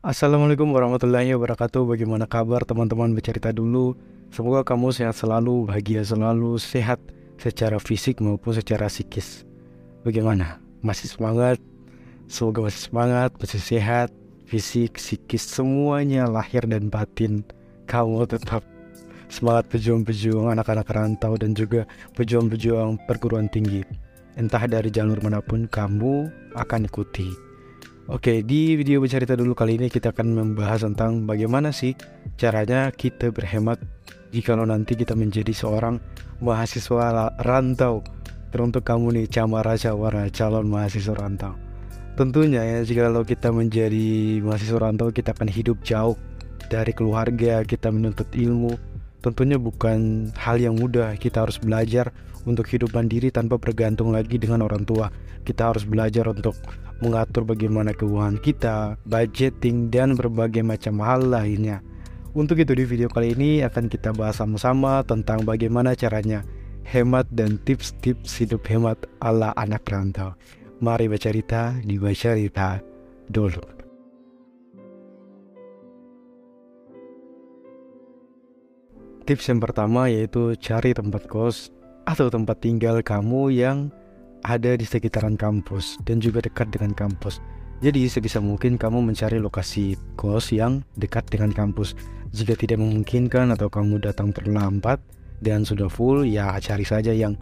Assalamualaikum warahmatullahi wabarakatuh. Bagaimana kabar teman-teman? Bercerita dulu. Semoga kamu sehat selalu, bahagia selalu, sehat secara fisik maupun secara psikis. Bagaimana? Masih semangat? Semoga masih semangat, masih sehat, fisik, psikis, semuanya lahir dan batin. Kamu tetap semangat pejuang-pejuang anak-anak rantau dan juga pejuang-pejuang perguruan tinggi. Entah dari jalur mana pun kamu akan ikuti Oke, di video bercerita dulu kali ini kita akan membahas tentang bagaimana sih caranya kita berhemat jika nanti kita menjadi seorang mahasiswa rantau. Teruntuk kamu nih camara cawara calon mahasiswa rantau. Tentunya ya jika kalau kita menjadi mahasiswa rantau kita akan hidup jauh dari keluarga, kita menuntut ilmu. Tentunya bukan hal yang mudah, kita harus belajar untuk hidup mandiri tanpa bergantung lagi dengan orang tua. Kita harus belajar untuk mengatur bagaimana keuangan kita, budgeting, dan berbagai macam hal lainnya. Untuk itu di video kali ini akan kita bahas sama-sama tentang bagaimana caranya hemat dan tips-tips hidup hemat ala anak rantau. Mari bercerita di bercerita dulu. Tips yang pertama yaitu cari tempat kos atau tempat tinggal kamu yang ada di sekitaran kampus dan juga dekat dengan kampus. Jadi sebisa mungkin kamu mencari lokasi kos yang dekat dengan kampus. Jika tidak memungkinkan atau kamu datang terlambat dan sudah full, ya cari saja yang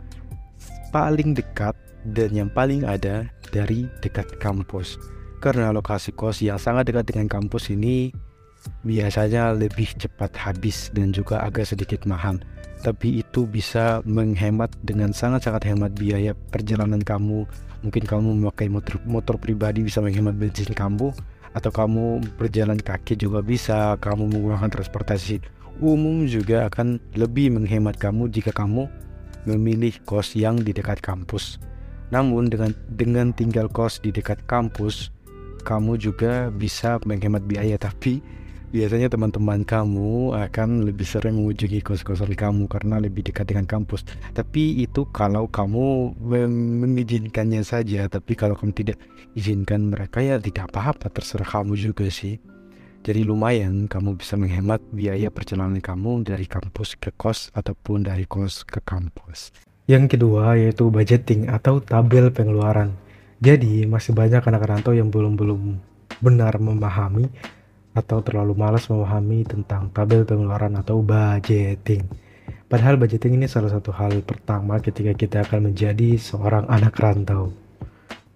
paling dekat dan yang paling ada dari dekat kampus. Karena lokasi kos yang sangat dekat dengan kampus ini biasanya lebih cepat habis dan juga agak sedikit mahal tapi itu bisa menghemat dengan sangat-sangat hemat biaya perjalanan kamu. Mungkin kamu memakai motor, motor pribadi bisa menghemat bensin kamu atau kamu berjalan kaki juga bisa. Kamu menggunakan transportasi umum juga akan lebih menghemat kamu jika kamu memilih kos yang di dekat kampus. Namun dengan dengan tinggal kos di dekat kampus kamu juga bisa menghemat biaya. Tapi biasanya teman-teman kamu akan lebih sering mengunjungi kos-kosan kamu karena lebih dekat dengan kampus. Tapi itu kalau kamu mengizinkannya saja. Tapi kalau kamu tidak izinkan mereka ya tidak apa-apa terserah kamu juga sih. Jadi lumayan kamu bisa menghemat biaya perjalanan kamu dari kampus ke kos ataupun dari kos ke kampus. Yang kedua yaitu budgeting atau tabel pengeluaran. Jadi masih banyak anak rantau yang belum belum benar memahami atau terlalu malas memahami tentang tabel pengeluaran atau budgeting. Padahal budgeting ini salah satu hal pertama ketika kita akan menjadi seorang anak rantau.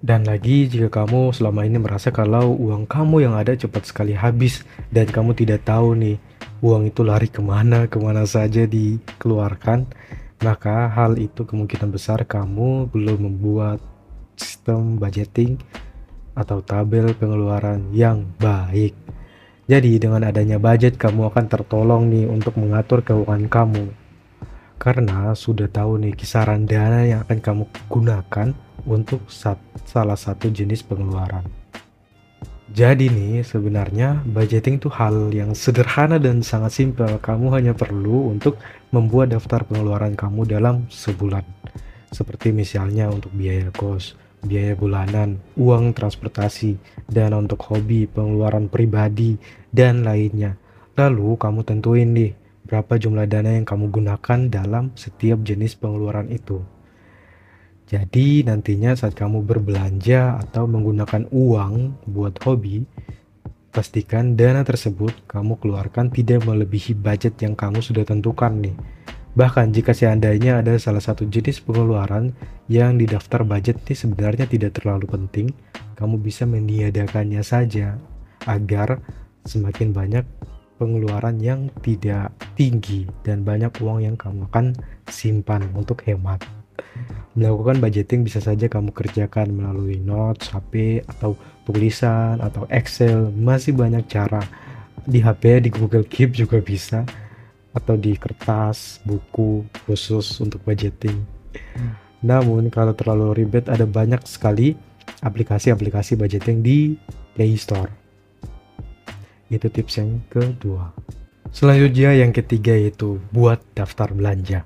Dan lagi jika kamu selama ini merasa kalau uang kamu yang ada cepat sekali habis dan kamu tidak tahu nih uang itu lari ke mana, ke mana saja dikeluarkan, maka hal itu kemungkinan besar kamu belum membuat sistem budgeting atau tabel pengeluaran yang baik. Jadi dengan adanya budget kamu akan tertolong nih untuk mengatur keuangan kamu. Karena sudah tahu nih kisaran dana yang akan kamu gunakan untuk salah satu jenis pengeluaran. Jadi nih sebenarnya budgeting itu hal yang sederhana dan sangat simpel. Kamu hanya perlu untuk membuat daftar pengeluaran kamu dalam sebulan. Seperti misalnya untuk biaya kos, biaya bulanan, uang transportasi, dana untuk hobi, pengeluaran pribadi, dan lainnya. Lalu kamu tentuin nih berapa jumlah dana yang kamu gunakan dalam setiap jenis pengeluaran itu. Jadi nantinya saat kamu berbelanja atau menggunakan uang buat hobi, pastikan dana tersebut kamu keluarkan tidak melebihi budget yang kamu sudah tentukan nih. Bahkan jika seandainya ada salah satu jenis pengeluaran yang di daftar budget ini sebenarnya tidak terlalu penting, kamu bisa meniadakannya saja agar semakin banyak pengeluaran yang tidak tinggi dan banyak uang yang kamu akan simpan untuk hemat. Melakukan budgeting bisa saja kamu kerjakan melalui notes, HP, atau tulisan, atau Excel. Masih banyak cara. Di HP, di Google Keep juga bisa atau di kertas, buku khusus untuk budgeting. Namun kalau terlalu ribet ada banyak sekali aplikasi-aplikasi budgeting di Play Store. Itu tips yang kedua. Selanjutnya yang ketiga yaitu buat daftar belanja.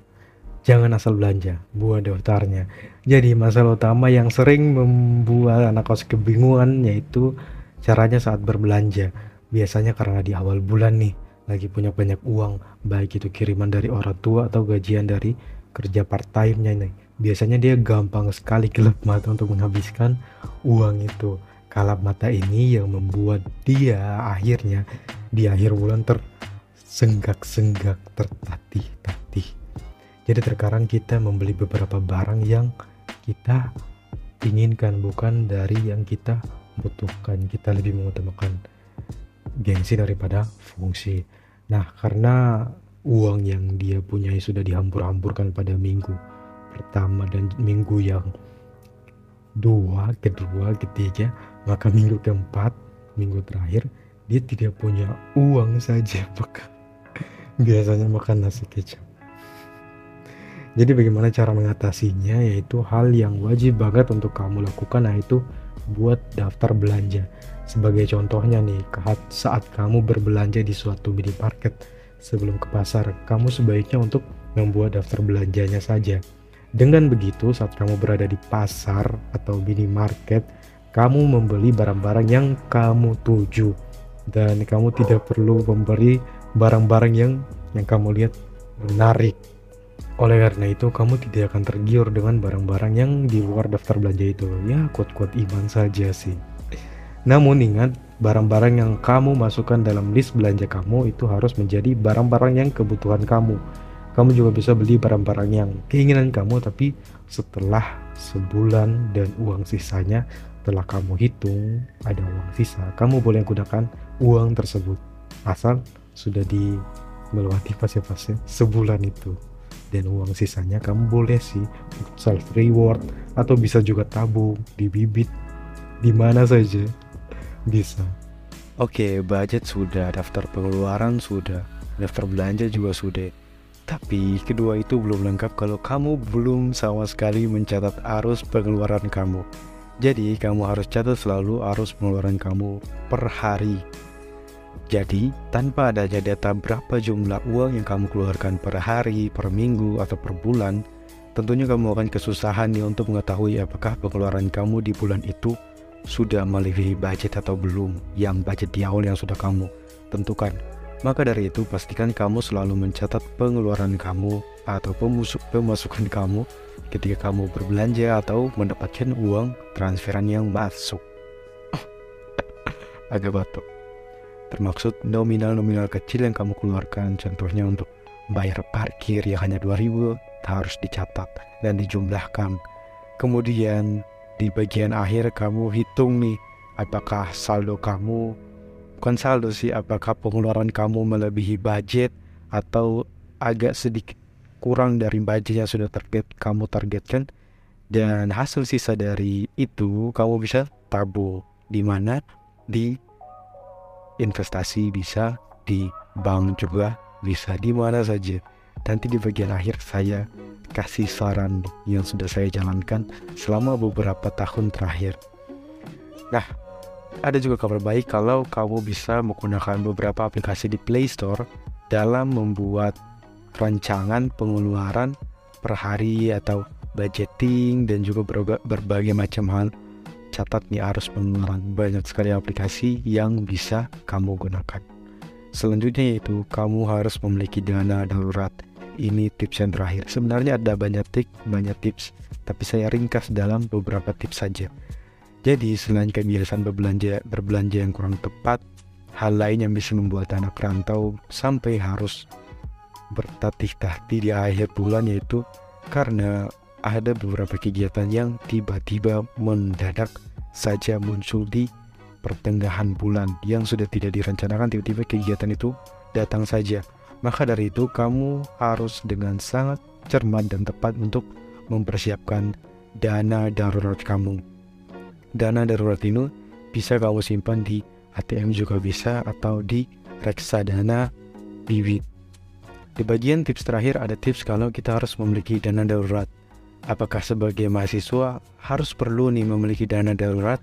Jangan asal belanja, buat daftarnya. Jadi masalah utama yang sering membuat anak kos kebingungan yaitu caranya saat berbelanja. Biasanya karena di awal bulan nih lagi punya banyak uang, baik itu kiriman dari orang tua atau gajian dari kerja part time-nya nih. Biasanya dia gampang sekali gelap mata untuk menghabiskan uang itu. Kalap mata ini yang membuat dia akhirnya di akhir bulan tersenggak-senggak, tertatih-tatih. Jadi terkadang kita membeli beberapa barang yang kita inginkan bukan dari yang kita butuhkan. Kita lebih mengutamakan gengsi daripada fungsi. Nah, karena uang yang dia punya sudah dihambur-hamburkan pada minggu pertama dan minggu yang dua, kedua, ketiga, maka minggu keempat, minggu terakhir dia tidak punya uang saja, maka biasanya makan nasi kecap. Jadi bagaimana cara mengatasinya yaitu hal yang wajib banget untuk kamu lakukan yaitu buat daftar belanja. Sebagai contohnya nih, saat kamu berbelanja di suatu minimarket sebelum ke pasar, kamu sebaiknya untuk membuat daftar belanjanya saja. Dengan begitu, saat kamu berada di pasar atau minimarket, kamu membeli barang-barang yang kamu tuju dan kamu tidak perlu membeli barang-barang yang yang kamu lihat menarik. Oleh karena itu, kamu tidak akan tergiur dengan barang-barang yang di luar daftar belanja itu. Ya, kuat-kuat iman saja sih. Namun ingat, barang-barang yang kamu masukkan dalam list belanja kamu itu harus menjadi barang-barang yang kebutuhan kamu. Kamu juga bisa beli barang-barang yang keinginan kamu tapi setelah sebulan dan uang sisanya telah kamu hitung ada uang sisa, kamu boleh gunakan uang tersebut. Asal sudah di melewati fase-fase sebulan itu. Dan uang sisanya kamu boleh sih self reward atau bisa juga tabung di bibit di mana saja bisa. Oke, budget sudah, daftar pengeluaran sudah, daftar belanja juga sudah. Tapi kedua itu belum lengkap kalau kamu belum sama sekali mencatat arus pengeluaran kamu. Jadi kamu harus catat selalu arus pengeluaran kamu per hari. Jadi tanpa adanya data berapa jumlah uang yang kamu keluarkan per hari, per minggu, atau per bulan, tentunya kamu akan kesusahan nih untuk mengetahui apakah pengeluaran kamu di bulan itu sudah melebihi budget atau belum yang budget di awal yang sudah kamu tentukan. Maka dari itu pastikan kamu selalu mencatat pengeluaran kamu atau pemasukan kamu ketika kamu berbelanja atau mendapatkan uang transferan yang masuk. Agak batuk. Termaksud nominal-nominal kecil yang kamu keluarkan contohnya untuk bayar parkir yang hanya 2000 harus dicatat dan dijumlahkan. Kemudian di bagian akhir kamu hitung nih apakah saldo kamu bukan saldo sih apakah pengeluaran kamu melebihi budget atau agak sedikit kurang dari budget yang sudah target kamu targetkan. Dan hasil sisa dari itu kamu bisa tabung. Di mana? Di investasi bisa di bank juga bisa. Di mana saja nanti di bagian akhir saya kasih saran yang sudah saya jalankan selama beberapa tahun terakhir. Nah, ada juga kabar baik kalau kamu bisa menggunakan beberapa aplikasi di Play Store dalam membuat rancangan pengeluaran per hari atau budgeting dan juga berbagai macam hal. Catat nih arus pengeluaran. Banyak sekali aplikasi yang bisa kamu gunakan. Selanjutnya yaitu kamu harus memiliki dana darurat ini tips yang terakhir. Sebenarnya ada banyak tips, banyak tips, tapi saya ringkas dalam beberapa tips saja. Jadi selain kebiasaan berbelanja berbelanja yang kurang tepat, hal lain yang bisa membuat anak rantau sampai harus bertatih-tatih di akhir bulan yaitu karena ada beberapa kegiatan yang tiba-tiba mendadak saja muncul di pertengahan bulan yang sudah tidak direncanakan tiba-tiba kegiatan itu datang saja maka dari itu kamu harus dengan sangat cermat dan tepat untuk mempersiapkan dana darurat kamu. Dana darurat ini bisa kamu simpan di ATM juga bisa atau di reksadana bibit. Di bagian tips terakhir ada tips kalau kita harus memiliki dana darurat. Apakah sebagai mahasiswa harus perlu nih memiliki dana darurat?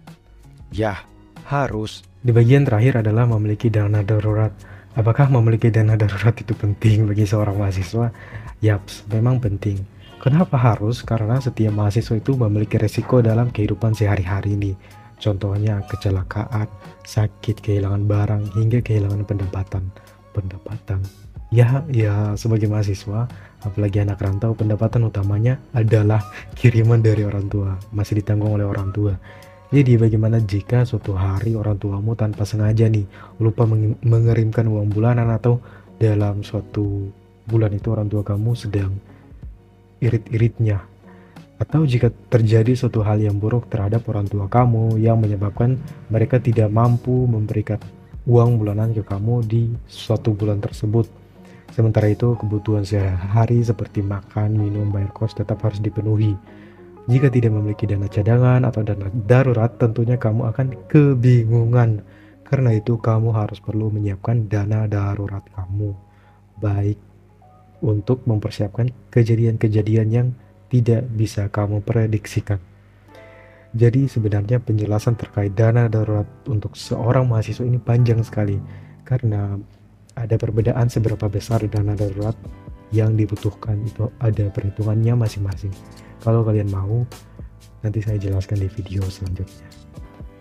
Ya, harus. Di bagian terakhir adalah memiliki dana darurat. Apakah memiliki dana darurat itu penting bagi seorang mahasiswa? Yaps, memang penting. Kenapa harus? Karena setiap mahasiswa itu memiliki resiko dalam kehidupan sehari-hari ini. Contohnya kecelakaan, sakit, kehilangan barang, hingga kehilangan pendapatan. Pendapatan. Ya, ya sebagai mahasiswa, apalagi anak rantau, pendapatan utamanya adalah kiriman dari orang tua, masih ditanggung oleh orang tua. Jadi bagaimana jika suatu hari orang tuamu tanpa sengaja nih lupa mengirimkan uang bulanan atau dalam suatu bulan itu orang tua kamu sedang irit-iritnya atau jika terjadi suatu hal yang buruk terhadap orang tua kamu yang menyebabkan mereka tidak mampu memberikan uang bulanan ke kamu di suatu bulan tersebut. Sementara itu, kebutuhan sehari-hari seperti makan, minum, bayar kos tetap harus dipenuhi. Jika tidak memiliki dana cadangan atau dana darurat, tentunya kamu akan kebingungan. Karena itu, kamu harus perlu menyiapkan dana darurat kamu, baik untuk mempersiapkan kejadian-kejadian yang tidak bisa kamu prediksikan. Jadi sebenarnya penjelasan terkait dana darurat untuk seorang mahasiswa ini panjang sekali karena ada perbedaan seberapa besar dana darurat yang dibutuhkan itu ada perhitungannya masing-masing. Kalau kalian mau, nanti saya jelaskan di video selanjutnya.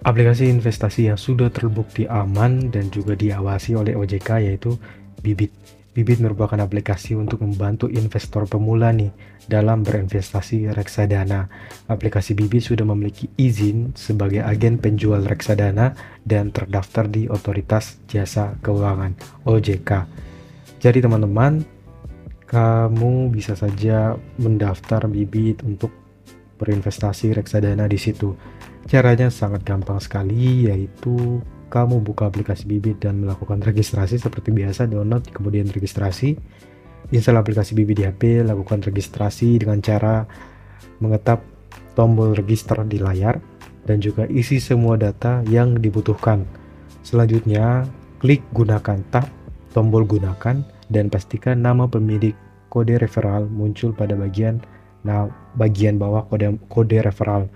Aplikasi investasi yang sudah terbukti aman dan juga diawasi oleh OJK yaitu Bibit. Bibit merupakan aplikasi untuk membantu investor pemula nih dalam berinvestasi reksadana. Aplikasi Bibit sudah memiliki izin sebagai agen penjual reksadana dan terdaftar di Otoritas Jasa Keuangan OJK. Jadi teman-teman, kamu bisa saja mendaftar Bibit untuk berinvestasi reksadana di situ. Caranya sangat gampang sekali yaitu kamu buka aplikasi Bibit dan melakukan registrasi seperti biasa, download kemudian registrasi. Install aplikasi Bibit di HP, lakukan registrasi dengan cara mengetap tombol register di layar dan juga isi semua data yang dibutuhkan. Selanjutnya, klik gunakan tab tombol gunakan dan pastikan nama pemilik kode referral muncul pada bagian nah bagian bawah kode kode referral.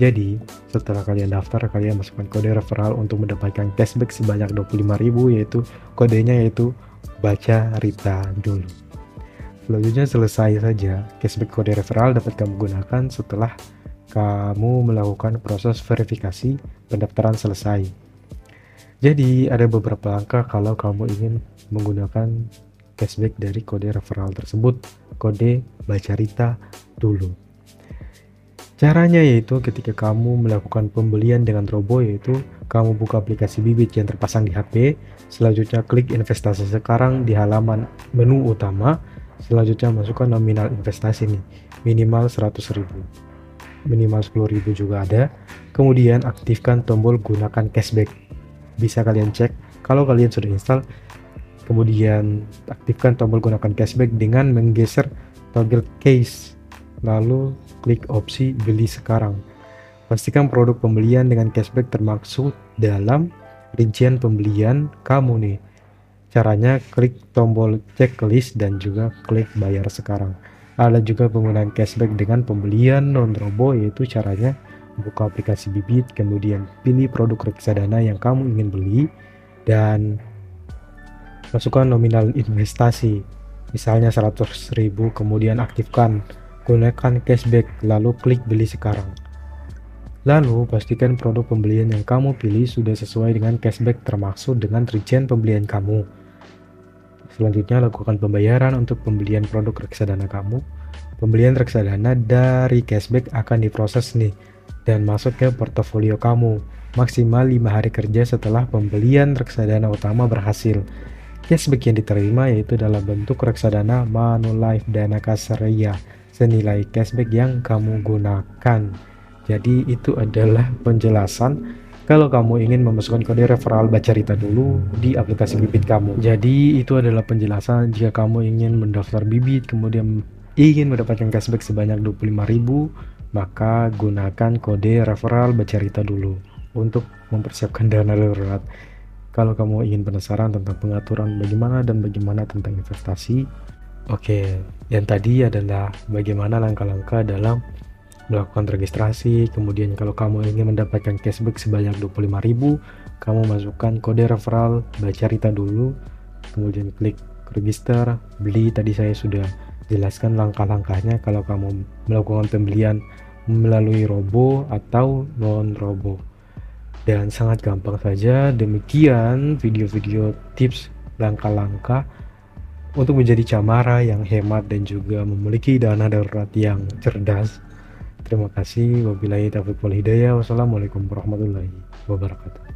Jadi, setelah kalian daftar, kalian masukkan kode referral untuk mendapatkan cashback sebanyak 25.000 yaitu kodenya yaitu baca Rita dulu. Selanjutnya selesai saja, cashback kode referral dapat kamu gunakan setelah kamu melakukan proses verifikasi pendaftaran selesai. Jadi, ada beberapa langkah kalau kamu ingin menggunakan cashback dari kode referral tersebut, kode baca Rita dulu. Caranya yaitu ketika kamu melakukan pembelian dengan Robo yaitu kamu buka aplikasi Bibit yang terpasang di HP, selanjutnya klik investasi sekarang di halaman menu utama, selanjutnya masukkan nominal investasi nih, minimal 100.000. Minimal 10.000 juga ada. Kemudian aktifkan tombol gunakan cashback. Bisa kalian cek kalau kalian sudah install kemudian aktifkan tombol gunakan cashback dengan menggeser toggle case lalu klik opsi beli sekarang. Pastikan produk pembelian dengan cashback termaksud dalam rincian pembelian kamu nih. Caranya klik tombol checklist dan juga klik bayar sekarang. Ada juga penggunaan cashback dengan pembelian non-robo yaitu caranya buka aplikasi Bibit, kemudian pilih produk reksadana yang kamu ingin beli dan masukkan nominal investasi misalnya 100.000 kemudian aktifkan gunakan cashback lalu klik beli sekarang. Lalu pastikan produk pembelian yang kamu pilih sudah sesuai dengan cashback termaksud dengan rincian pembelian kamu. Selanjutnya lakukan pembayaran untuk pembelian produk reksadana kamu. Pembelian reksadana dari cashback akan diproses nih dan masuk ke portofolio kamu maksimal 5 hari kerja setelah pembelian reksadana utama berhasil. Cashback yang diterima yaitu dalam bentuk reksadana Manulife Dana Kasaraya senilai cashback yang kamu gunakan. Jadi itu adalah penjelasan kalau kamu ingin memasukkan kode referral baca Rita dulu di aplikasi Bibit kamu. Jadi itu adalah penjelasan jika kamu ingin mendaftar Bibit kemudian ingin mendapatkan cashback sebanyak 25.000 maka gunakan kode referral baca Rita dulu untuk mempersiapkan dana darurat. Kalau kamu ingin penasaran tentang pengaturan bagaimana dan bagaimana tentang investasi, Oke, yang tadi adalah bagaimana langkah-langkah dalam melakukan registrasi. Kemudian kalau kamu ingin mendapatkan cashback sebanyak 25.000, kamu masukkan kode referral baca Rita dulu, kemudian klik register, beli. Tadi saya sudah jelaskan langkah-langkahnya kalau kamu melakukan pembelian melalui robo atau non robo. Dan sangat gampang saja demikian video-video tips langkah-langkah untuk menjadi camara yang hemat dan juga memiliki dana darurat yang cerdas. Terima kasih. Wabillahi taufiq wal hidayah. Wassalamualaikum warahmatullahi wabarakatuh